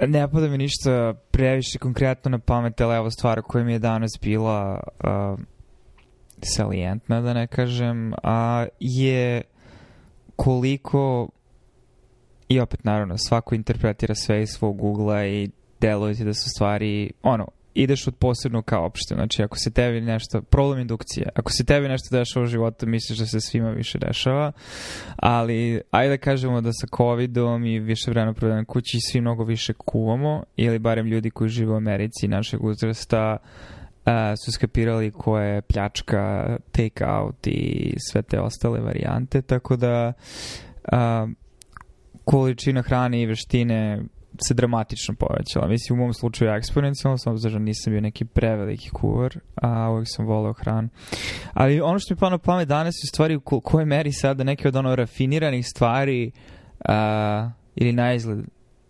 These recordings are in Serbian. Ne pada mi ništa previše konkretno na pamet, ali evo stvar koja mi je danas bila uh, salijentna, da ne kažem, a je koliko i opet naravno svako interpretira sve iz svog ugla i deluje ti da su stvari ono ideš od posebnog kao opšte. Znači, ako se tebi nešto, problem indukcije, ako se tebi nešto dešava u životu, misliš da se svima više dešava, ali ajde da kažemo da sa COVID-om i više vremena provedeno kući svi mnogo više kuvamo, ili barem ljudi koji žive u Americi našeg uzrasta, uh, su skapirali ko je pljačka, take out i sve te ostale varijante, tako da uh, količina hrane i veštine se dramatično povećala. Mislim, u mom slučaju eksponencijalno, sam obzirom da nisam bio neki preveliki kuvar, a uvijek sam voleo hranu. Ali ono što mi pano pamet danas je stvari u kojoj meri sada neke od ono rafiniranih stvari a, ili na izgled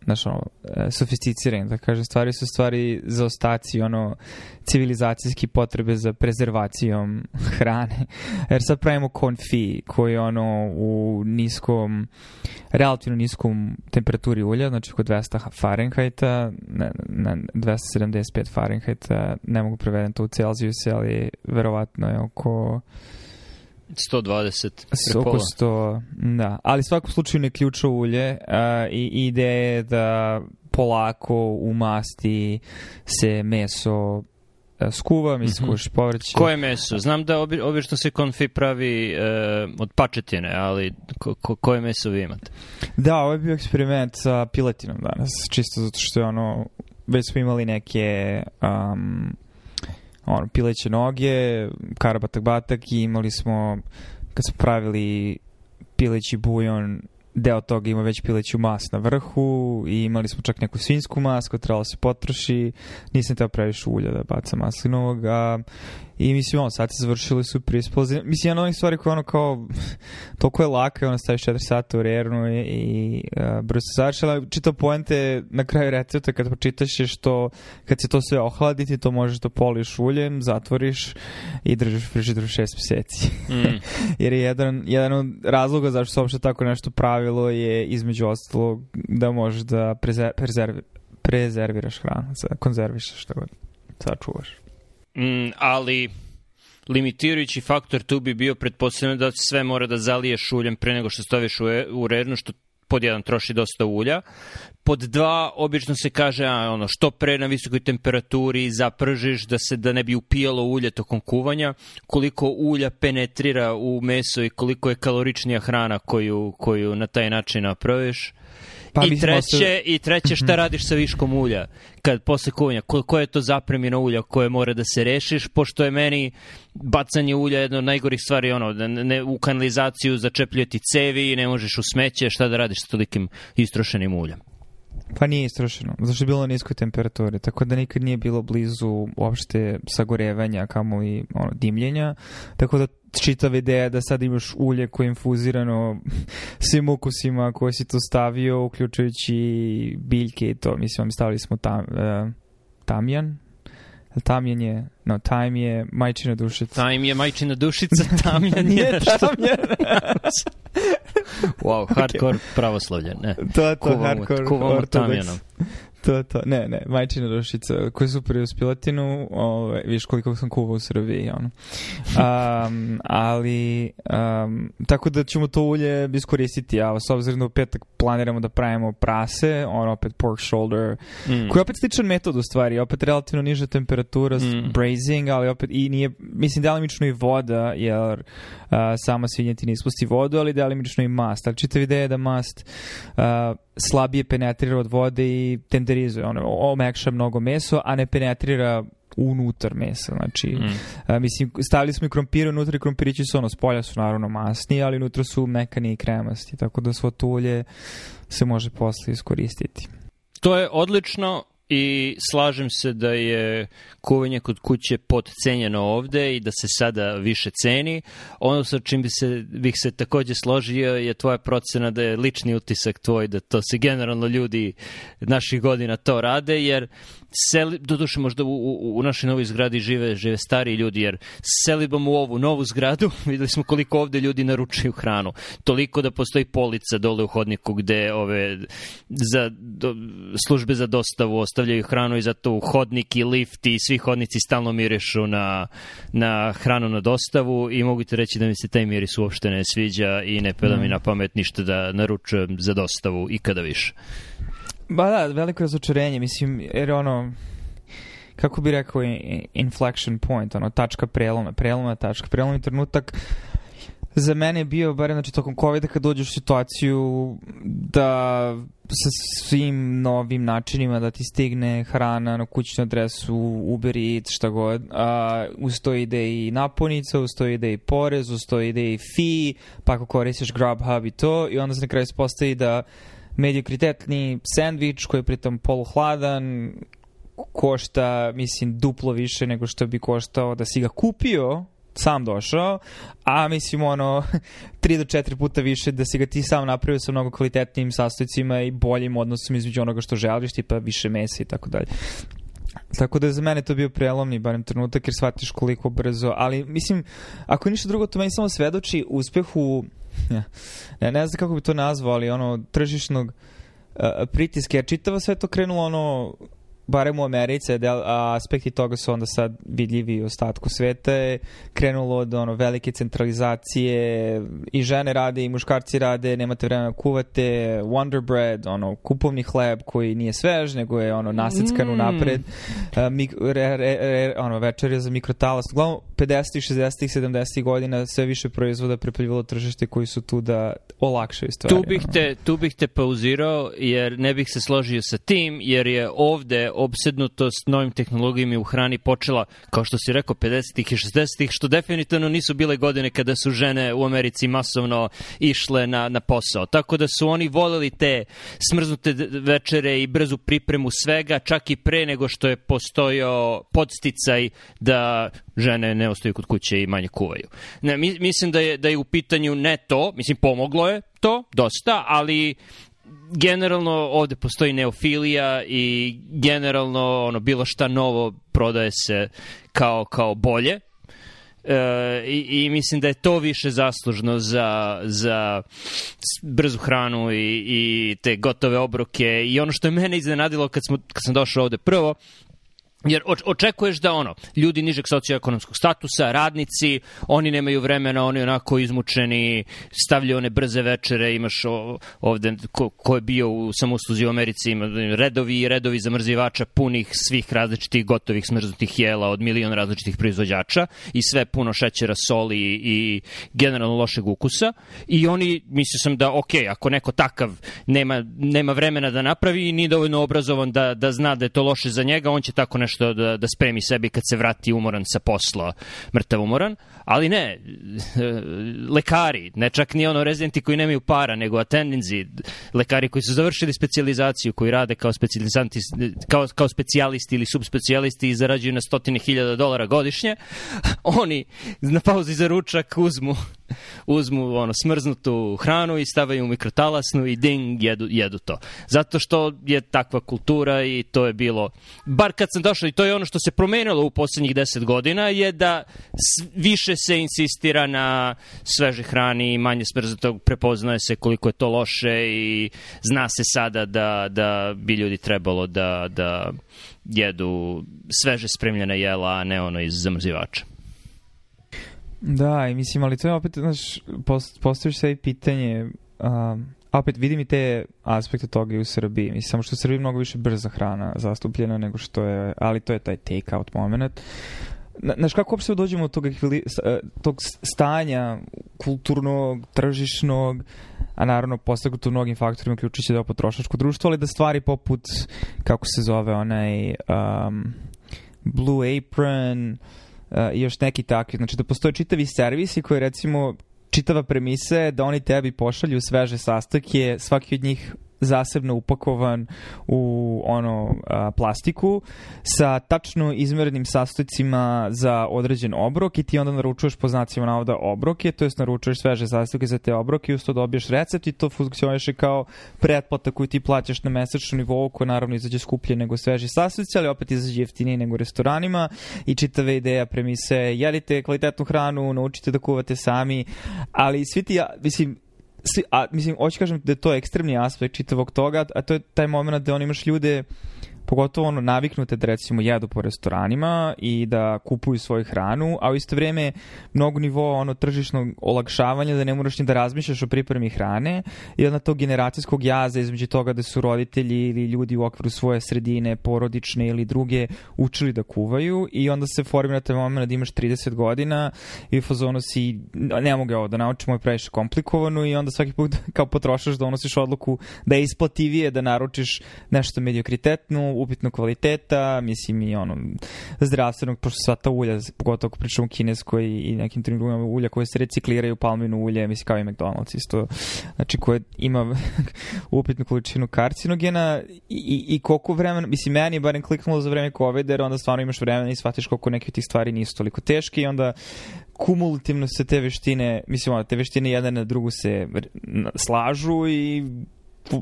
znaš, ono, e, sofisticirane, da kažem, stvari su stvari za ostaci, ono, civilizacijski potrebe za prezervacijom hrane. Jer sad pravimo konfi, koji je ono u niskom, relativno niskom temperaturi ulja, znači oko 200 Fahrenheita, ne, ne, 275 Fahrenheita, ne mogu prevedem to u Celzijus, ali verovatno je oko 120 repola. Oko 100, da. Ali svakom slučaju ne ključa ulje uh, i ide je da polako u masti se meso e, skuva, mhm. mi skuvaš povrće. Koje meso? Znam da obi, obično se konfi pravi e, od pačetine, ali ko, ko, koje meso vi imate? Da, ovo je bio eksperiment sa piletinom danas, čisto zato što je ono, već smo imali neke um, ono, pileće noge, karabatak batak i imali smo, kad smo pravili pileći bujon deo toga ima već pileću mas na vrhu i imali smo čak neku svinsku mas koja trebala se potroši, nisam teo previše ulja da baca maslinovog, a, i mislim ono, sad se završili su prispolaze, mislim jedna od onih stvari koja ono kao toliko je laka, ono staviš 4 sata u rernu i, i a, brzo se završila, čita poente na kraju recepta kad pročitaš je što kad se to sve ohladi ti to možeš da poliš uljem, zatvoriš i držiš frižider 6 meseci. Mm. Jer je jedan, jedan od razloga zašto se uopšte tako nešto pravi pravilo je između ostalog da možeš da prezer, prezervi, prezerviraš hranu, da konzerviš što god, sačuvaš. Mm, ali limitirajući faktor tu bi bio pretpostavljeno da sve mora da zaliješ uljem pre nego što staviš u, e, u redno, što pod jedan troši dosta ulja, pod dva obično se kaže a, ono što pre na visokoj temperaturi zapržiš da se da ne bi upijalo ulje tokom kuvanja, koliko ulja penetrira u meso i koliko je kaloričnija hrana koju, koju na taj način napraviš. Pa, I, da treće, ostav... I treće, šta mhm. radiš sa viškom ulja? Kad posle kuvanja, ko, ko je to zapremina ulja koje mora da se rešiš, pošto je meni bacanje ulja jedna od najgorih stvari, ono, da ne, u kanalizaciju začepljuje ti cevi, ne možeš u smeće, šta da radiš sa tolikim istrošenim uljem? Pa nije istrošeno, zašto je bilo niskoj temperaturi, tako da nikad nije bilo blizu uopšte sagorevanja, kamo i ono, dimljenja, tako da čitava ideja da sad imaš ulje koje je infuzirano svim ukusima koje si tu stavio, uključujući biljke i to, mislim, stavili smo tam, uh, e, tamjan, Tamjan je, no, Time je majčina dušica. Time je majčina dušica, Tamjan je nešto. Tamjan. wow, hardcore okay. pravoslavlje, ne. Da, to je to, kuvam, hardcore kuvam ortodoks. Tamjanom to, to. Ne, ne, majčina rušica, koju su preospilatinu, ovaj, viš koliko sam kuvao u Srbiji, ono. Um, ali, um, tako da ćemo to ulje iskoristiti, a s obzirom da u petak planiramo da pravimo prase, ono opet pork shoulder, mm. koji je opet sličan metod u stvari, opet relativno niža temperatura, mm. brazing, ali opet i nije, mislim, delimično i voda, jer uh, sama svinjetina ispusti vodu, ali delimično i mast. Ali čitav ideja je da mast uh, slabije penetrira od vode i tenderizuje, ono, omekša mnogo meso, a ne penetrira unutar mesa, znači mm. a, mislim, stavili smo i krompire unutra i krompirići su ono, spolja su naravno masni ali unutra su mekani i kremasti tako da svo to se može posle iskoristiti To je odlično i slažem se da je kuvanje kod kuće potcenjeno ovde i da se sada više ceni. Ono sa čim bi se, bih se takođe složio je tvoja procena da je lični utisak tvoj, da to se generalno ljudi naših godina to rade, jer seli, doduše možda u, u, u našoj novoj zgradi žive, žive stari ljudi, jer selibom u ovu novu zgradu videli smo koliko ovde ljudi naručuju hranu. Toliko da postoji polica dole u hodniku gde ove za, do, službe za dostavu ostavljaju hranu i zato hodnik i lift i svi hodnici stalno mirišu na, na hranu na dostavu i mogu reći da mi se taj miris uopšte ne sviđa i ne peda mm. mi da. na pamet ništa da naručujem za dostavu ikada više. Ba da, veliko razočarenje, mislim, jer ono, kako bi rekao, inflection point, ono, tačka preloma, preloma, tačka, prelomni trenutak, za mene je bio, barem znači, tokom COVID-a, kad dođeš u situaciju da sa svim novim načinima da ti stigne hrana na kućnu adresu, Uber Eats, šta god, a, uz to ide i naponica, uz to ide i porez, uz to ide i fee, pa ako koristiš Grubhub i to, i onda se na kraju spostavi da mediokritetni sandvič koji je pritom poluhladan, košta, mislim, duplo više nego što bi koštao da si ga kupio sam došao, a mislim ono 3 do 4 puta više da si ga ti sam napravio sa mnogo kvalitetnim sastojcima i boljim odnosom između onoga što želiš, tipa više mesa i tako dalje. Tako da je za mene to bio prelomni barem trenutak jer shvatiš koliko brzo, ali mislim, ako ništa drugo, to meni samo svedoči uspehu ne, ne znam kako bi to nazvao, ali ono, tržišnog pritiska, jer čitava sve to krenulo ono barem u Americi, a aspekti toga su onda sad vidljivi u ostatku sveta, je krenulo od ono, velike centralizacije, i žene rade, i muškarci rade, nemate vremena da kuvate, Wonder Bread, ono, kupovni hleb koji nije svež, nego je ono, naseckan mm. unapred, a, mik, re, re, re, ono, večerje za mikrotalas. Uglavnom, 50. 60. 70. godina sve više proizvoda prepljivalo tržište koji su tu da olakšaju stvari. Tu bih, te, tu bih te pauzirao jer ne bih se složio sa tim jer je ovde obsednutost novim tehnologijama u hrani počela, kao što si rekao, 50-ih i 60-ih, što definitivno nisu bile godine kada su žene u Americi masovno išle na, na posao. Tako da su oni voleli te smrznute večere i brzu pripremu svega, čak i pre nego što je postojao podsticaj da žene ne ostaju kod kuće i manje kuvaju. Ne, mislim da je, da je u pitanju ne to, mislim pomoglo je to dosta, ali generalno ovde postoji neofilija i generalno ono bilo šta novo prodaje se kao kao bolje. E, i, i mislim da je to više zaslužno za, za brzu hranu i, i te gotove obroke i ono što je mene iznenadilo kad, smo, kad sam došao ovde prvo Jer očekuješ da ono, ljudi nižeg socioekonomskog statusa, radnici, oni nemaju vremena, oni onako izmučeni, stavljaju one brze večere, imaš ovde, ko, ko je bio u samostuzi u Americi, ima redovi i redovi zamrzivača punih svih različitih gotovih smrznutih jela od milion različitih proizvođača i sve puno šećera, soli i generalno lošeg ukusa i oni, mislio sam da, ok, ako neko takav nema, nema vremena da napravi i nije dovoljno obrazovan da, da zna da je to loše za njega, on će tako nešto nešto da, da spremi sebi kad se vrati umoran sa posla, mrtav umoran, ali ne, lekari, ne čak ni ono rezidenti koji nemaju para, nego atendenzi, lekari koji su završili specializaciju, koji rade kao specializanti, kao, kao specijalisti ili subspecijalisti i zarađuju na stotine hiljada dolara godišnje, oni na pauzi za ručak uzmu uzmu ono smrznutu hranu i stavaju u mikrotalasnu i ding, jedu, jedu to. Zato što je takva kultura i to je bilo, bar kad sam došao i to je ono što se promenilo u poslednjih deset godina, je da više se insistira na sveže hrani i manje smrznutog, prepoznaje se koliko je to loše i zna se sada da, da bi ljudi trebalo da, da jedu sveže spremljena jela, a ne ono iz zamrzivača. Da, i mislim, ali to je opet, znaš, post, postojiš sve pitanje, um, opet vidim i te aspekte toga i u Srbiji. Mislim, samo što u Srbiji mnogo više brza hrana zastupljena nego što je, ali to je taj take-out moment. Na, znaš, kako uopšte da dođemo od toga, tog e, stanja kulturnog, tržišnog, a naravno posle tu mnogim faktorima uključujući da je potrošačko društvo, ali da stvari poput, kako se zove onaj um, Blue Apron, uh, E, i još neki takvi. Znači da postoje čitavi servisi koji recimo čitava premisa je da oni tebi pošalju sveže sastojke, svaki od njih zasebno upakovan u ono a, plastiku sa tačno izmerenim sastojcima za određen obrok i ti onda naručuješ po znacima navoda obroke, to jest naručuješ sveže sastojke za te obroke i usto dobiješ recept i to funkcioniše kao pretplata koju ti plaćaš na mesečnom nivou koja naravno izađe skuplje nego sveži sastojci, ali opet izađe jeftinije nego u restoranima i čitave ideja premise jedite kvalitetnu hranu, naučite da kuvate sami, ali svi ti, ja, mislim, a mislim, hoću kažem da je to ekstremni aspekt čitavog toga, a to je taj moment da on imaš ljude pogotovo ono naviknute da recimo jedu po restoranima i da kupuju svoju hranu, a u isto vrijeme mnogo nivoa ono tržišnog olakšavanja da ne moraš ni da razmišljaš o pripremi hrane i onda tog generacijskog jaza između toga da su roditelji ili ljudi u okviru svoje sredine, porodične ili druge učili da kuvaju i onda se formira taj moment da imaš 30 godina i u fazonu si ne mogu ovo da naučim, ovo je previše komplikovano i onda svaki put kao potrošaš donosiš odluku da je isplativije da naručiš nešto mediokritetno upitnog kvaliteta, mislim i ono, zdravstvenog, pošto sva ta ulja, pogotovo ako pričamo kineskoj i nekim drugim drugim ulja koje se recikliraju, palmino ulje, mislim kao i McDonald's isto, znači koje ima upitnu količinu karcinogena i, i, i koliko vremena, mislim, meni je barem kliknulo za vreme COVID, jer onda stvarno imaš vremena i shvatiš koliko neke od tih stvari nisu toliko teške i onda kumulativno se te veštine, mislim, ono, te veštine jedna na drugu se slažu i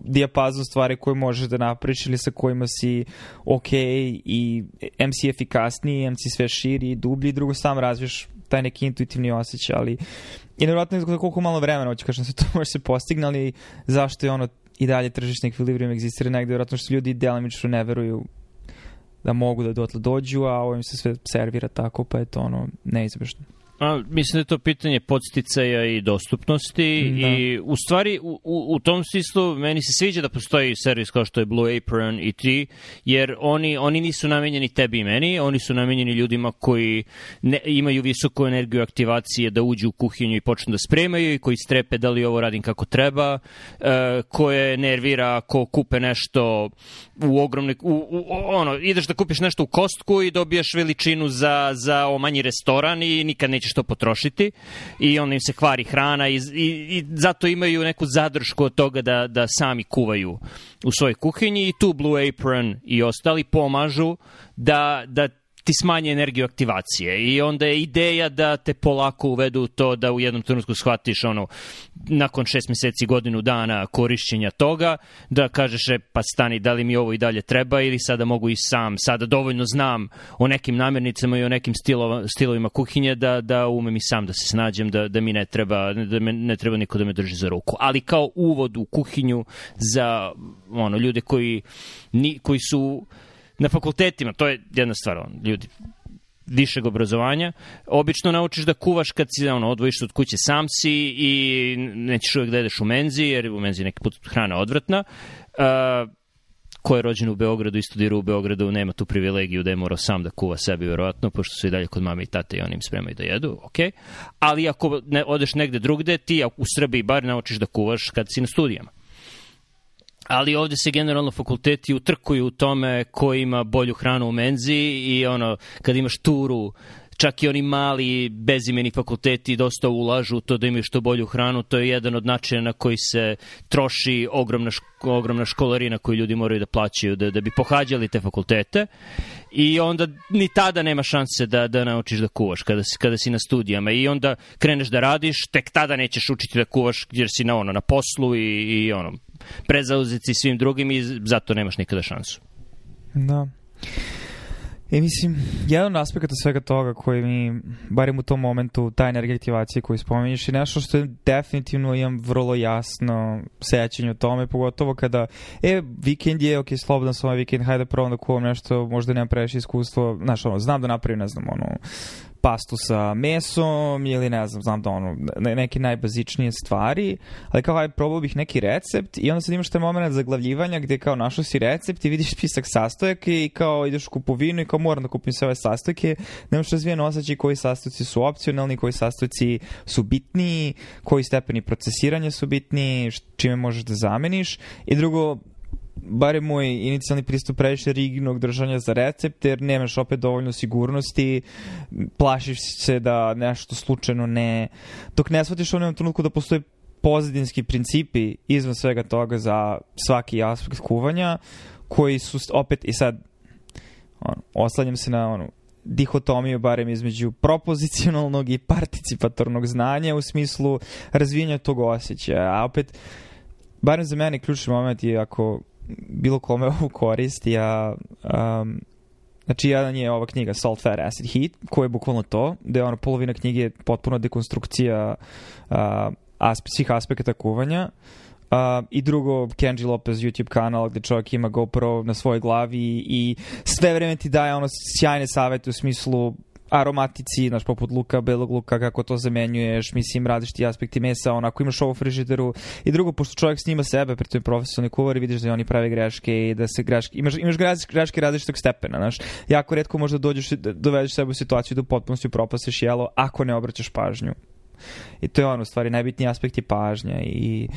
dijapazon stvari koje možeš da napraviš ili sa kojima si ok i MC efikasniji, MC sve širi i dublji, drugo sam razviš taj neki intuitivni osjećaj, ali i nevjerojatno je koliko malo vremena, hoće kažem da se to može se postigne, ali zašto je ono i dalje tržišni ekvilibrium egzistira negde, vjerojatno što ljudi delamično ne veruju da mogu da dotle dođu, a im se sve servira tako, pa je to ono neizbešno. A, mislim da je to pitanje podsticaja i dostupnosti mm, da. i u stvari u, u, u tom smislu meni se sviđa da postoji servis kao što je Blue Apron i ti, jer oni, oni nisu namenjeni tebi i meni, oni su namenjeni ljudima koji ne, imaju visoku energiju aktivacije da uđu u kuhinju i počnu da spremaju i koji strepe da li ovo radim kako treba, e, koje nervira ko kupe nešto u ogromne, u, u, ono, ideš da kupiš nešto u kostku i dobiješ veličinu za, za o manji restoran i nikad nećeš neće to potrošiti i onda im se kvari hrana i, i, i zato imaju neku zadršku od toga da, da sami kuvaju u svojoj kuhinji i tu Blue Apron i ostali pomažu da, da ti smanje energiju aktivacije i onda je ideja da te polako uvedu u to da u jednom trenutku shvatiš ono nakon šest meseci godinu dana korišćenja toga da kažeš e pa stani da li mi ovo i dalje treba ili sada mogu i sam sada dovoljno znam o nekim namirnicama i o nekim stilova, stilovima kuhinje da, da umem i sam da se snađem da, da mi ne treba da me, ne treba niko da me drži za ruku ali kao uvod u kuhinju za ono ljude koji, ni, koji su na fakultetima, to je jedna stvar, on, ljudi, višeg obrazovanja, obično naučiš da kuvaš kad si ono, odvojiš od kuće sam si i nećeš uvek da jedeš u menzi, jer u menzi neki put hrana odvratna. Uh, ko je rođen u Beogradu i studira u Beogradu, nema tu privilegiju da je morao sam da kuva sebi, verovatno, pošto su i dalje kod mame i tate i oni im spremaju da jedu, ok. Ali ako ne, odeš negde drugde, ti u Srbiji bar naučiš da kuvaš kad si na studijama ali ovde se generalno fakulteti utrkuju u tome ko ima bolju hranu u menzi i ono, kad imaš turu čak i oni mali bezimeni fakulteti dosta ulažu u to da imaju što bolju hranu, to je jedan od načina na koji se troši ogromna, ško, ogromna školarina koju ljudi moraju da plaćaju da, da bi pohađali te fakultete i onda ni tada nema šanse da, da naučiš da kuvaš kada si, kada si na studijama i onda kreneš da radiš, tek tada nećeš učiti da kuvaš jer si na, ono, na poslu i, i ono, prezauzeti svim drugim i zato nemaš nikada šansu. Da. E, mislim, jedan aspekt od svega toga koji mi, barem u tom momentu, ta energia aktivacije koju spominješ je nešto što je definitivno imam vrlo jasno sećanje o tome, pogotovo kada, e, vikend je, ok, slobodan sam ovaj vikend, hajde da prvo da kuvam nešto, možda nemam previše iskustvo, znaš, ono, znam da napravim, ne znam, ono, pastu sa mesom ili ne znam, znam da ono, neke najbazičnije stvari, ali kao aj probao bih neki recept i onda sad imaš taj moment zaglavljivanja gde kao našao si recept i vidiš spisak sastojaka i kao ideš u kupovinu i kao moram da kupim sve ove sastojke, nemaš razvijen osjećaj koji sastojci su opcionalni, koji sastojci su bitni, koji stepeni procesiranja su bitni, čime možeš da zameniš i drugo, bare moj inicijalni pristup previše rigidnog držanja za recept, jer nemaš opet dovoljno sigurnosti, plašiš se da nešto slučajno ne... Dok ne shvatiš u onom trenutku da postoje pozadinski principi izvan svega toga za svaki aspekt kuvanja, koji su opet i sad on, oslanjam se na onu dihotomiju barem između propozicionalnog i participatornog znanja u smislu razvijenja tog osjećaja. A opet, barem za mene ključni moment je ako bilo kome ovu korist, ja... Um, Znači, jedan je ova knjiga Salt, Fat, Acid, Heat, koja je bukvalno to, da je ono polovina knjige potpuno dekonstrukcija uh, aspe, svih aspekata kuvanja. Uh, I drugo, Kenji Lopez YouTube kanal gde čovjek ima GoPro na svojoj glavi i sve vreme ti daje ono sjajne savete u smislu aromatici, znaš, poput luka, belog luka, kako to zamenjuješ, mislim, radiš ti aspekti mesa, onako imaš ovo u frižideru. I drugo, pošto čovjek snima sebe, preto je profesionalni kuvar i vidiš da oni prave greške i da se greške, imaš, imaš greške različitog stepena, znaš. Jako redko možda dođeš, dovedeš sebe u situaciju da u potpunosti propaseš jelo ako ne obraćaš pažnju. I to je ono, stvari, najbitniji aspekt je pažnja i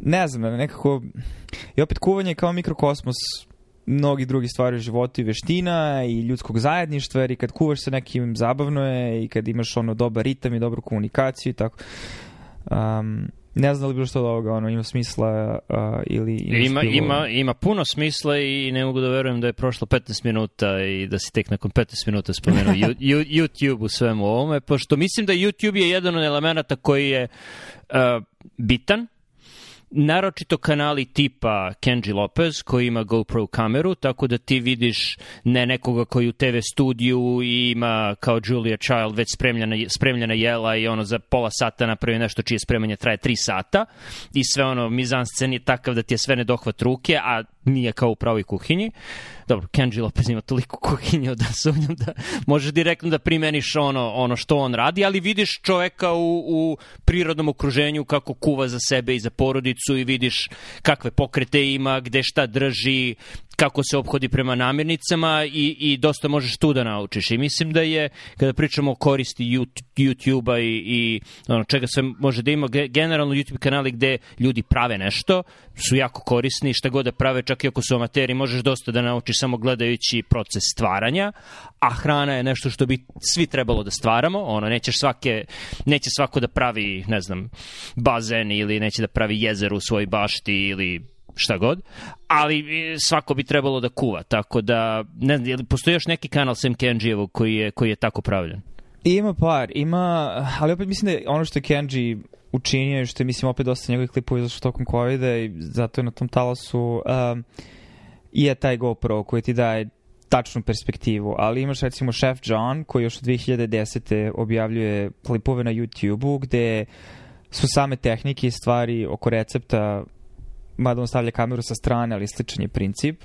ne znam, nekako i opet kuvanje je kao mikrokosmos mnogi drugi stvari u životu i veština i ljudskog zajedništva, jer i kad kuvaš sa nekim zabavno je i kad imaš ono dobar ritam i dobru komunikaciju i tako. Um, ne znam da li bilo što od ovoga ono, ima smisla uh, ili... Ima, ima, ima, ima puno smisla i ne mogu da verujem da je prošlo 15 minuta i da si tek nakon 15 minuta spomenuo YouTube u svemu ovome, pošto mislim da YouTube je jedan od elemenata koji je uh, bitan, naročito kanali tipa Kenji Lopez koji ima GoPro kameru, tako da ti vidiš ne nekoga koji u TV studiju ima kao Julia Child već spremljena, spremljena jela i ono za pola sata napravi nešto čije spremanje traje 3 sata i sve ono mizanscen je takav da ti je sve nedohvat ruke, a nije kao u pravoj kuhinji. Dobro, Kenji Lopez ima toliko kuhinje da sumnjam da možeš direktno da primeniš ono, ono što on radi, ali vidiš čoveka u, u prirodnom okruženju kako kuva za sebe i za porodicu i vidiš kakve pokrete ima, gde šta drži, kako se obhodi prema namirnicama i, i dosta možeš tu da naučiš. I mislim da je, kada pričamo o koristi YouTube-a i, i ono, čega sve može da ima, generalno YouTube kanali gde ljudi prave nešto, su jako korisni, šta god da prave, čak i ako su amateri, možeš dosta da naučiš samo gledajući proces stvaranja, a hrana je nešto što bi svi trebalo da stvaramo, ono, nećeš svake, neće svako da pravi, ne znam, bazen ili neće da pravi jezero u svojoj bašti ili šta god, ali e, svako bi trebalo da kuva, tako da, ne znam, je li postoji još neki kanal sem Kenjijevo koji je, koji je tako pravljen? Ima par, ima, ali opet mislim da ono što je Kenji učinio, što je, mislim, opet dosta njegovih klipova izašlo tokom covid i zato je na tom talasu um, i je taj GoPro koji ti daje tačnu perspektivu, ali imaš recimo Chef John koji još od 2010. objavljuje klipove na YouTube-u gde su same tehnike i stvari oko recepta mada on stavlja kameru sa strane, ali sličan je princip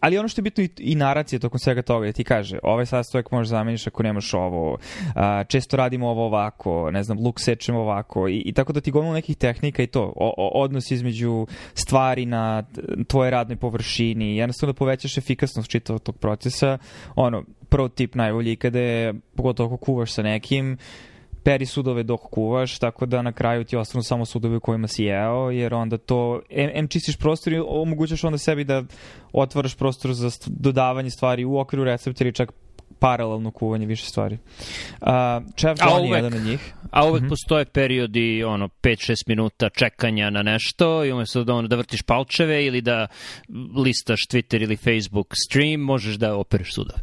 ali ono što je bitno i, i naracija tokom svega toga, da ti kaže, ovaj sastojak možeš da zameniš ako nemaš ovo, a, često radimo ovo ovako, ne znam, luk sečemo ovako, i, i tako da ti gomilo nekih tehnika i to, o, o, odnos između stvari na tvoje radnoj površini, jednostavno da povećaš efikasnost čitavog tog procesa, ono, pro tip najbolji kada je, pogotovo ako kuvaš sa nekim, peri sudove dok kuvaš, tako da na kraju ti ostanu samo sudove u kojima si jeo, jer onda to, em, em čistiš prostor i omogućaš onda sebi da otvaraš prostor za dodavanje stvari u okviru recepta ili čak paralelno kuvanje više stvari. Uh, Jeff John uvek, je jedan od njih. A uvek mm -hmm. postoje periodi, ono, 5-6 minuta čekanja na nešto i umesto da, ono, da vrtiš palčeve ili da listaš Twitter ili Facebook stream, možeš da operiš suda.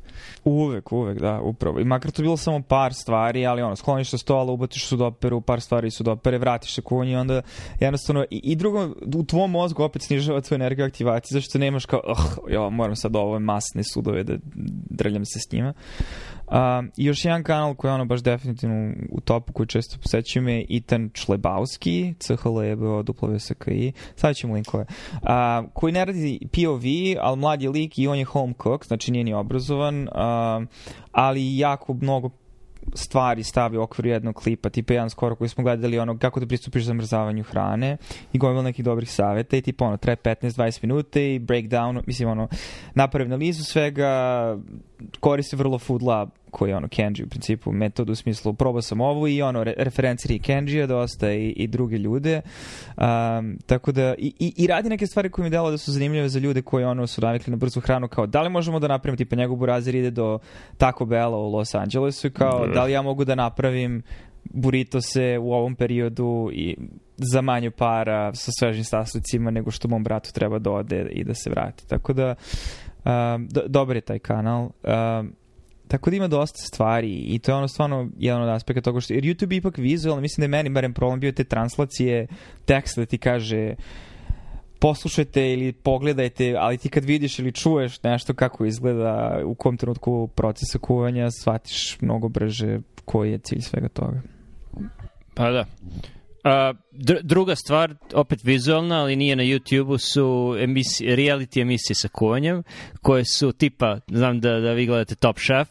Uvek, uvek, da, upravo. I makar to bilo samo par stvari, ali ono, skloniš sa stola, ubatiš sudoperu, par stvari sudopere, vratiš se kuvanju i onda jednostavno, i, i drugo, u tvom mozgu opet snižava tvoju energiju aktivacije, zašto nemaš kao, oh, jo, moram sad ovo masne sudove da drljam se s njima Um, I još jedan kanal koji je ono baš definitivno u topu koji često posećujem je Itan Člebauski, CHLEBO, WSKI, sad ćemo linkove, uh, koji ne radi POV, ali mlad je lik i on je home cook, znači nije ni obrazovan, uh, ali jako mnogo stvari stavi u okviru jednog klipa, tipa jedan skoro koji smo gledali ono kako da pristupiš zamrzavanju hrane i gomila nekih dobrih saveta i tipa ono traje 15-20 minuta i breakdown, mislim ono napravi analizu svega, koristi vrlo Food Lab koji je ono Kenji u principu metod u smislu probao sam ovu i ono re, referenciri Kenjija dosta i, i druge ljude um, tako da i, i, i radi neke stvari koje mi delo da su zanimljive za ljude koji ono su navikli na brzu hranu kao da li možemo da napravimo tipa njegov burazir ide do Taco Bella u Los Angelesu i kao mm. da li ja mogu da napravim burrito se u ovom periodu i za manje para sa svežim sastojcima nego što mom bratu treba da ode i da se vrati. Tako da Um, do, dobar je taj kanal. Um, tako da ima dosta stvari i to je ono stvarno jedan od aspekta toga što... Jer YouTube je ipak vizualno, mislim da je meni barem problem bio te translacije teksta da ti kaže poslušajte ili pogledajte, ali ti kad vidiš ili čuješ nešto kako izgleda u kom trenutku procesa kuvanja, shvatiš mnogo brže koji je cilj svega toga. Pa da. A, dr druga stvar, opet vizualna, ali nije na YouTube-u, su emisi, reality emisije sa kuvanjem, koje su tipa, znam da, da vi gledate Top Chef,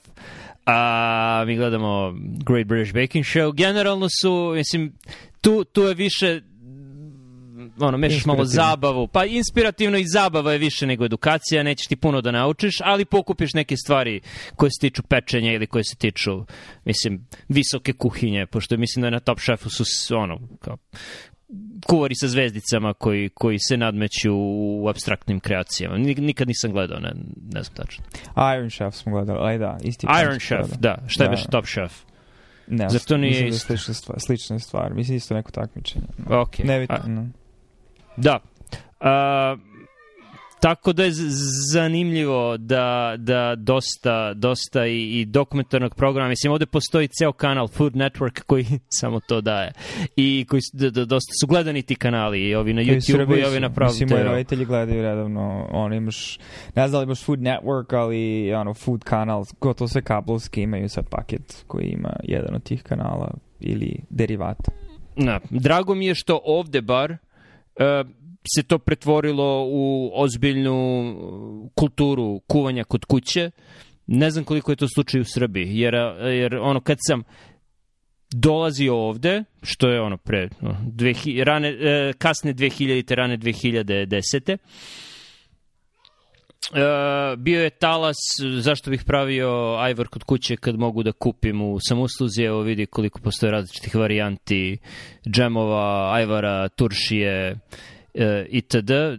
a mi gledamo Great British Baking Show. Generalno su, mislim, tu, tu je više ono, mešaš malo zabavu. Pa inspirativno i zabava je više nego edukacija, nećeš ti puno da naučiš, ali pokupiš neke stvari koje se tiču pečenja ili koje se tiču, mislim, visoke kuhinje, pošto mislim da na Top Chefu su, ono, kao, kuvari sa zvezdicama koji, koji se nadmeću u abstraktnim kreacijama. Nikad nisam gledao, ne, ne znam tačno. Iron Chef smo gledali, aj da, isti. Iron Chef, gledali. da. Šta je da. Top Chef? Ne, Zato to nije da isto? Da slična stvar, slična stvar. Mislim isto neko takmičenje. Okej. Okay. Nebitno. A, Da. A, tako da je zanimljivo da, da dosta, dosta i, i dokumentarnog programa, mislim ovde postoji ceo kanal Food Network koji samo to daje i koji d, d, dosta su gledani ti kanali i ovi na YouTube u i ovi na pravu Mislim, moji roditelji gledaju redovno, ono imaš, ne znam da li imaš Food Network, ali ono Food kanal, gotovo sve kablovski imaju sad paket koji ima jedan od tih kanala ili derivata. Na, da. drago mi je što ovde bar E, se to pretvorilo u ozbiljnu e, kulturu kuvanja kod kuće. Ne znam koliko je to slučaj u Srbiji, jer, e, jer ono kad sam dolazio ovde, što je ono pre, dve, rane, kasne 2000, rane 2010. te Uh, bio je talas, zašto bih pravio ajvar kod kuće kad mogu da kupim u samusluzi, evo vidi koliko postoje različitih varijanti džemova, ajvara, turšije, uh, itd. E,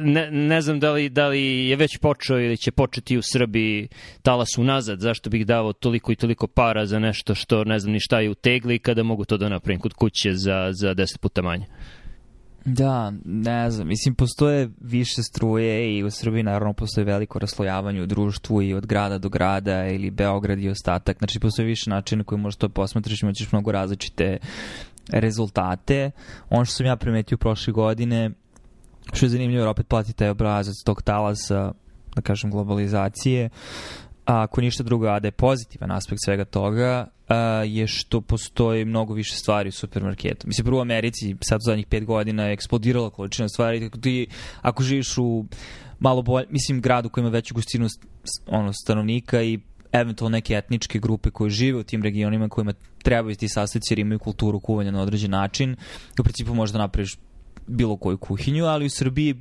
ne, ne znam da li, da li je već počeo ili će početi u Srbiji talas unazad, zašto bih davao toliko i toliko para za nešto što ne znam ni šta je u tegli kada mogu to da napravim kod kuće za, za 10 puta manje. Da, ne znam, mislim, postoje više struje i u Srbiji naravno postoje veliko raslojavanje u društvu i od grada do grada ili Beograd i ostatak, znači postoje više načina koji možeš to posmatrati, imaćeš mnogo različite rezultate. Ono što sam ja primetio prošle godine, što je zanimljivo, jer opet plati taj obrazac tog talasa, da kažem, globalizacije, a ako ništa drugo, a da je pozitivan aspekt svega toga, je što postoji mnogo više stvari u supermarketu. Mislim, prvo u Americi, sad u zadnjih pet godina je eksplodirala količina stvari. Ako, ti, ako živiš u malo bolje, mislim, gradu koji ima veću gustinu ono, stanovnika i eventualno neke etničke grupe koje žive u tim regionima kojima trebaju ti sastavci jer imaju kulturu kuvanja na određen način. U principu možeš da napraviš bilo koju kuhinju, ali u Srbiji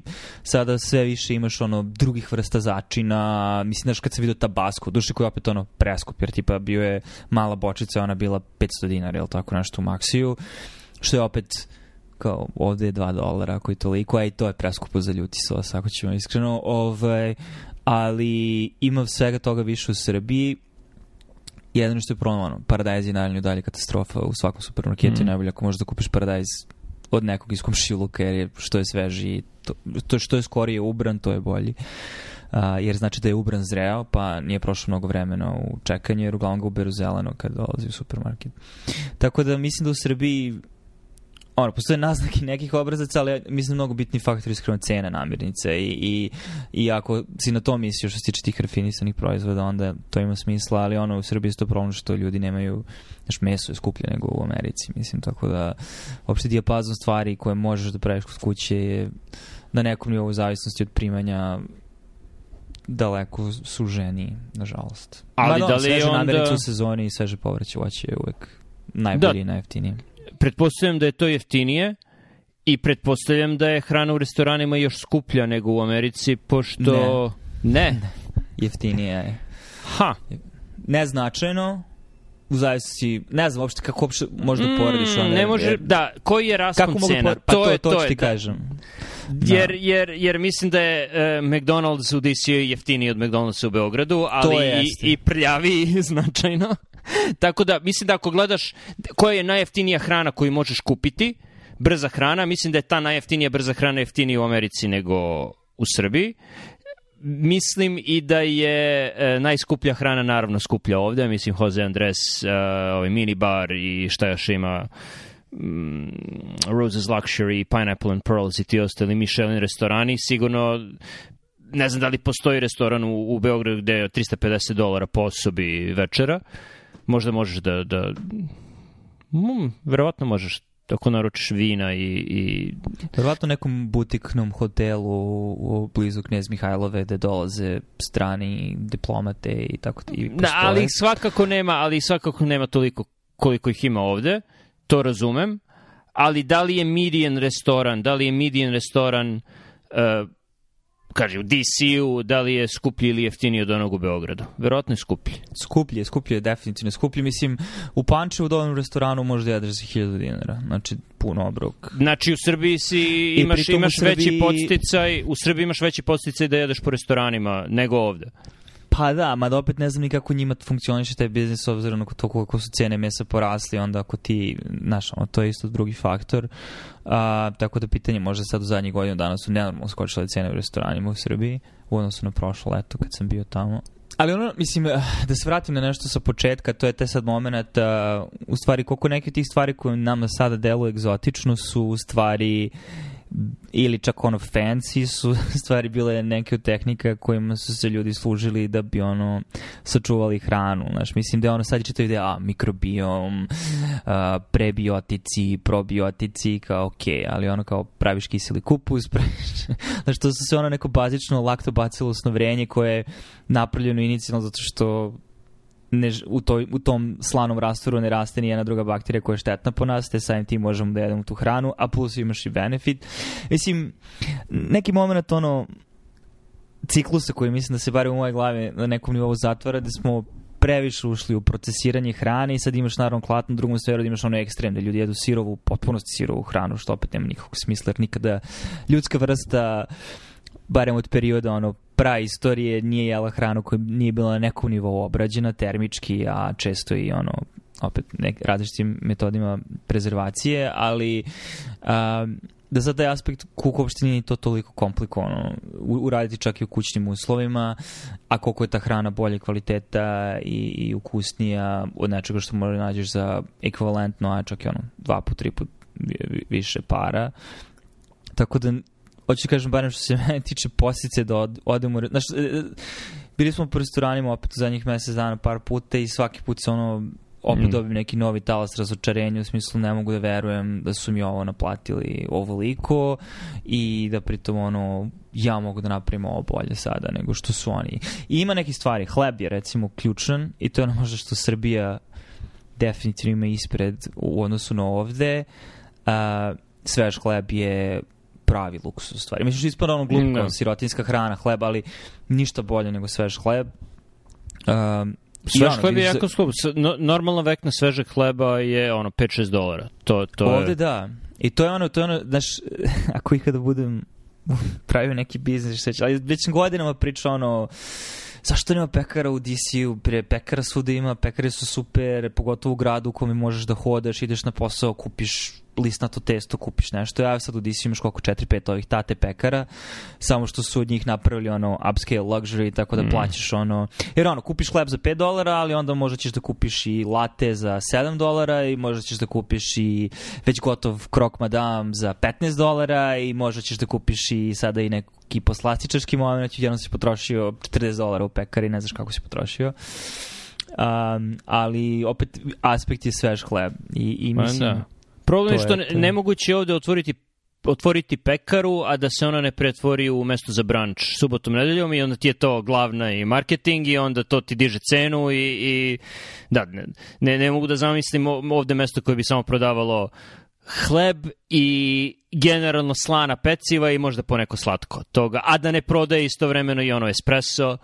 sada sve više imaš ono drugih vrsta začina, mislim znaš kad se vidio tabasko, duši koji je opet ono preskup, jer tipa bio je mala bočica, ona bila 500 dinara ili tako nešto u maksiju, što je opet kao ovde je 2 dolara koji toliko, a i to je preskupo za ljuti sos, ako ćemo iskreno, ovaj, ali ima svega toga više u Srbiji, jedino što je problem, ono, paradajz je naravno dalje katastrofa u svakom supermarketu, mm. najbolje ako možeš da kupiš paradajz od nekog iz komšiluka jer je što je svežiji to, to što je skorije ubran to je bolji a, jer znači da je ubran zreo pa nije prošlo mnogo vremena u čekanju jer uglavnom ga uberu zeleno kad dolazi u supermarket tako da mislim da u Srbiji ono, postoje naznake nekih obrazaca, ali mislim mnogo bitni faktor iskreno cene namirnice i, i, i ako si na to mislio što se tiče tih refinisanih proizvoda, onda to ima smisla, ali ono, u Srbiji je to problem što ljudi nemaju, znaš, meso je skuplje nego u Americi, mislim, tako da uopšte dijapazon stvari koje možeš da praviš kod kuće je na nekom nivou zavisnosti od primanja daleko suženiji, nažalost. Ali Ma, da, da li sveže onda... namirnice u sezoni i sveže povrće voće je uvek da. najbolji da. i najjeftiniji pretpostavljam da je to jeftinije i pretpostavljam da je hrana u restoranima još skuplja nego u Americi, pošto... Ne. ne. Jeftinije je. Ha. Neznačajno, u zavisnosti, ne znam uopšte kako uopšte može da mm, porediš. Mm, ne može, jer, da, koji je raspon kako cena? Por... Pa, pa to, to, je, to, to ću ti da. kažem. Da. Jer, jer, jer mislim da je uh, McDonald's u DC jeftiniji od McDonald'sa u Beogradu, ali i, i prljavi značajno. Tako da, mislim da ako gledaš koja je najjeftinija hrana koju možeš kupiti, brza hrana, mislim da je ta najjeftinija brza hrana jeftinija u Americi nego u Srbiji. Mislim i da je e, najskuplja hrana naravno skuplja ovde, mislim Jose Andres, e, ovaj bar i šta još ima mm, Roses Luxury, Pineapple and Pearls i ti ostali Michelin restorani, sigurno ne znam da li postoji restoran u, u Beogradu gde je 350 dolara po osobi večera možda možeš da, da mm, verovatno možeš ako naručiš vina i... i... Verovatno nekom butiknom hotelu u blizu Knjez Mihajlove gde dolaze strani diplomate i tako ti postoje. da, ali svakako nema, ali svakako nema toliko koliko ih ima ovde, to razumem, ali da li je Midian restoran, da li je Midian restoran uh, kaže, u DC-u, da li je skuplji ili jeftiniji od onog u Beogradu? Verovatno je skuplji. Skuplji je, skuplji je, definitivno skuplji. Mislim, u Pančevu u dobrom restoranu možda jedeš za 1000 dinara. Znači, pun obrok. Znači, u Srbiji si, imaš, imaš Srbiji... veći podsticaj, u Srbiji imaš veći podsticaj da jedeš po restoranima nego ovde. Pa da, mada opet ne znam ni kako njima funkcioniše taj biznis obzirom na to kako su cene mesa porasli, onda ako ti, znaš, to je isto drugi faktor. A, tako da pitanje, možda sad u zadnjih godinu danas su nenormalno skočile cene u restoranima u Srbiji u odnosu na prošlo leto kad sam bio tamo. Ali ono, mislim, eh, da se vratim na nešto sa početka, to je taj sad moment, uh, u stvari koliko neke od tih stvari koje nama sada deluju egzotično su u stvari uh, ili čak ono fancy su stvari bile neke od tehnika kojima su se ljudi služili da bi ono sačuvali hranu, znaš, mislim da je ono sad čitav ide, a, mikrobiom a, prebiotici, probiotici kao okej, ali ono kao praviš kiseli kupus, praviš znaš, to su se ono neko bazično laktobacilosno vrenje koje je napravljeno inicijalno zato što ne, u, toj, u tom slanom rastvoru ne raste ni jedna druga bakterija koja je štetna po nas, te samim tim možemo da jedemo tu hranu, a plus imaš i benefit. Mislim, neki moment ono ciklusa koji mislim da se bare u moje glave na nekom nivou zatvara, da smo previše ušli u procesiranje hrane i sad imaš naravno klatnu drugom sferu da imaš ono ekstrem da ljudi jedu sirovu, potpunosti sirovu hranu što opet nema nikakvog smisla jer nikada ljudska vrsta uh, barem od perioda ono praistorije nije jela hranu koja nije bila na nekom nivou obrađena termički, a često i ono opet nek, različitim metodima prezervacije, ali a, da sad taj aspekt koliko uopšte nije to toliko komplikovano uraditi čak i u kućnim uslovima a koliko je ta hrana bolje kvaliteta i, i ukusnija od nečega što možeš da nađeš za ekvivalentno a čak i ono dva po tri put više para tako da hoću da kažem, barem što se mene tiče posice da od, odem u... Znaš, e, e, bili smo po restoranima opet u zadnjih mesec dana par puta i svaki put se ono opet mm. dobijem neki novi talas razočarenja u smislu ne mogu da verujem da su mi ovo naplatili ovoliko i da pritom ono ja mogu da napravim ovo bolje sada nego što su oni. I ima neki stvari, hleb je recimo ključan i to je ono možda što Srbija definitivno ima ispred u odnosu na ovde. Uh, svež hleb je pravi luksuz stvari. Misliš, ispada ono glupo, no. Da. sirotinska hrana, hleb, ali ništa bolje nego svež hleb. Um, Svež ono, hleb je jako da- skup. Normalno vek na svežeg hleba je ono 5-6 dolara. To, to Ovde je... da. I to je ono, to je ono, znaš, ako ikada budem pravio neki biznis, što ali već godinama pričao ono, zašto nema pekara u DC-u, pre pekara svuda ima, pekare su super, pogotovo u gradu u kome možeš da hodaš, ideš na posao, kupiš listnato testo, kupiš nešto. Ja sad u DC imaš koliko 4-5 ovih tate pekara, samo što su od njih napravili ono upscale luxury, tako da mm. plaćaš ono... Jer ono, kupiš hleb za 5 dolara, ali onda možda ćeš da kupiš i latte za 7 dolara i možda ćeš da kupiš i već gotov krok madam za 15 dolara i možda ćeš da kupiš i sada i neku neki poslastičaški moment, sam se potrošio 40 dolara u pekari, ne znaš kako se potrošio. Um, ali opet aspekt je svež hleb i, i pa mislim... Da. Problem je što je, to... nemoguće je ovde otvoriti otvoriti pekaru, a da se ona ne pretvori u mesto za branč subotom, nedeljom i onda ti je to glavna i marketing i onda to ti diže cenu i, i da, ne, ne, ne mogu da zamislim ovde mesto koje bi samo prodavalo hleb i generalno slana peciva i možda poneko slatko toga, a da ne prodaje istovremeno i ono espresso,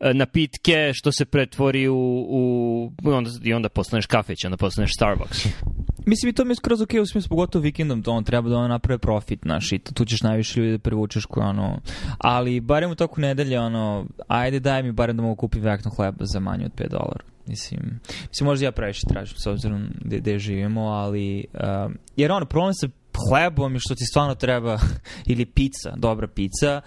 e, napitke što se pretvori u, u i, onda, i onda postaneš kafeć, onda postaneš Starbucks. Mislim i to mi je skroz ok u smislu, pogotovo vikendom, to on treba da on naprave profit, naš, i tu ćeš najviše ljudi da privučeš koje ono, ali barem u toku nedelje, ono, ajde daj mi barem da mogu kupiti vekno hleba za manje od 5 dolara. Mislim, mislim možda ja previše tražim s obzirom gde, živimo, ali... Uh, jer ono, problem sa hlebom je što ti stvarno treba, ili pizza, dobra pizza,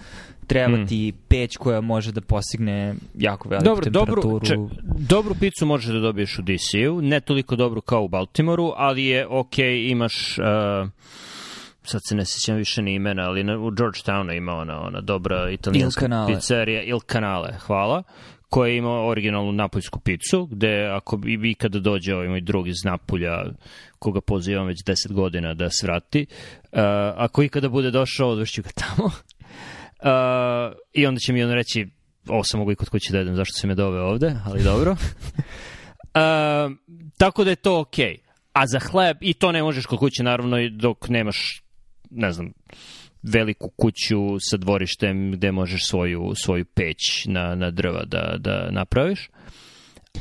treba mm. ti peć koja može da postigne jako veliku Dobro, temperaturu. Dobro, če, dobru picu možeš da dobiješ u DC-u, ne toliko dobru kao u Baltimoru, ali je ok, imaš... Uh, sad se ne sjećam više ni imena, ali na, u Georgetownu ima ona, ona dobra italijanska Il pizzerija Il Canale, hvala, koja ima originalnu napoljsku picu, gde ako i ikada dođe ovaj moj drugi iz Napulja, koga pozivam već 10 godina da svrati, uh, eh, ako ikada bude došao, odvešću ga tamo. uh, I onda će mi on reći, ovo sam mogu i kod kuće da jedem, zašto se me doveo ovde, ali dobro. uh, tako da je to okej. Okay. A za hleb, i to ne možeš kod kuće, naravno, dok nemaš, ne znam, uh, veliku kuću sa dvorištem gde možeš svoju, svoju peć na, na drva da, da napraviš.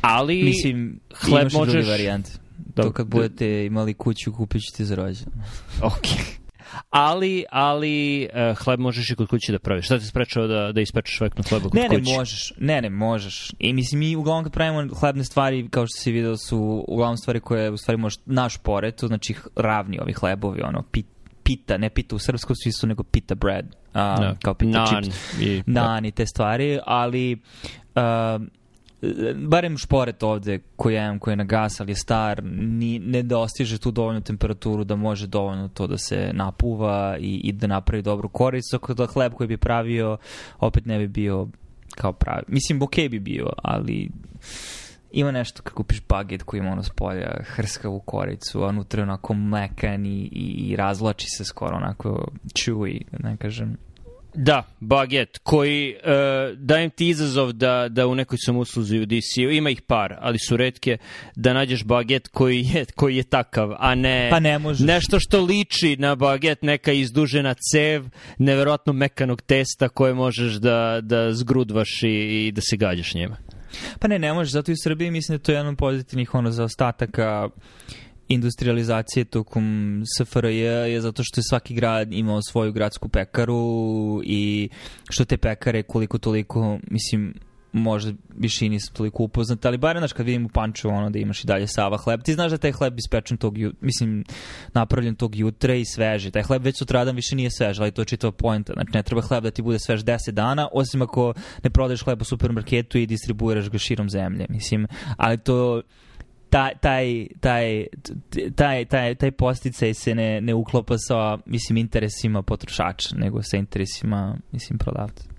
Ali Mislim, hleb imaš možeš... drugi varijant. Dob, to kad budete imali kuću, kupit ćete za rođendan. ok. Ali, ali uh, hleb možeš i kod kuće da praviš. Šta te sprečava da, da ispečeš veknu hlebu kod ne, kuće? Ne, možeš. Ne, ne, možeš. I mislim, mi uglavnom kad pravimo hlebne stvari, kao što si video, su uglavnom stvari koje u stvari možeš naš pored, to znači ravni ovi hlebovi, ono, pit, pita, ne pita u srpskom smislu, nego pita bread. Um, no. Da. Kao pita Nan chips. I, Nan da. i te stvari, ali... Um, barem šporet ovde koji imam, koji je na gas, ali je star, ni, ne dostiže da tu dovoljnu temperaturu da može dovoljno to da se napuva i, i da napravi dobru korist, tako da hleb koji bi pravio opet ne bi bio kao pravi. Mislim, okej okay bi bio, ali ima nešto kad kupiš baget koji ima ono spolja hrskavu koricu, a unutra onako mlekan i, i, razlači se skoro onako chewy, da ne kažem. Da, baget, koji uh, dajem ti izazov da, da u nekoj sam usluzi u DC-u, ima ih par, ali su redke, da nađeš baget koji je, koji je takav, a ne, pa ne možeš. nešto što liči na baget, neka izdužena cev, neverovatno mekanog testa koje možeš da, da zgrudvaš i, i da se gađaš njima. Pa ne, ne može, zato i u Srbiji mislim da to je jedan od pozitivnih ono, zaostataka industrializacije tokom SFRJ je zato što je svaki grad imao svoju gradsku pekaru i što te pekare koliko toliko, mislim, možda više nisam toliko upoznat, ali barem, znaš, kad vidim u Pančevu, ono, da imaš i dalje Sava hleb, ti znaš da taj hleb ispečen tog, mislim, napravljen tog jutra i sveži. Taj hleb već sutradan više nije svež, ali to je čitava pojenta. Znači, ne treba hleb da ti bude svež 10 dana, osim ako ne prodaješ hleb u supermarketu i distribuiraš ga širom zemlje, mislim. Ali to, taj, taj, taj, taj, taj, taj posticaj se ne, ne uklopa sa, mislim, interesima potrošača, nego sa interesima, mislim, prodavca.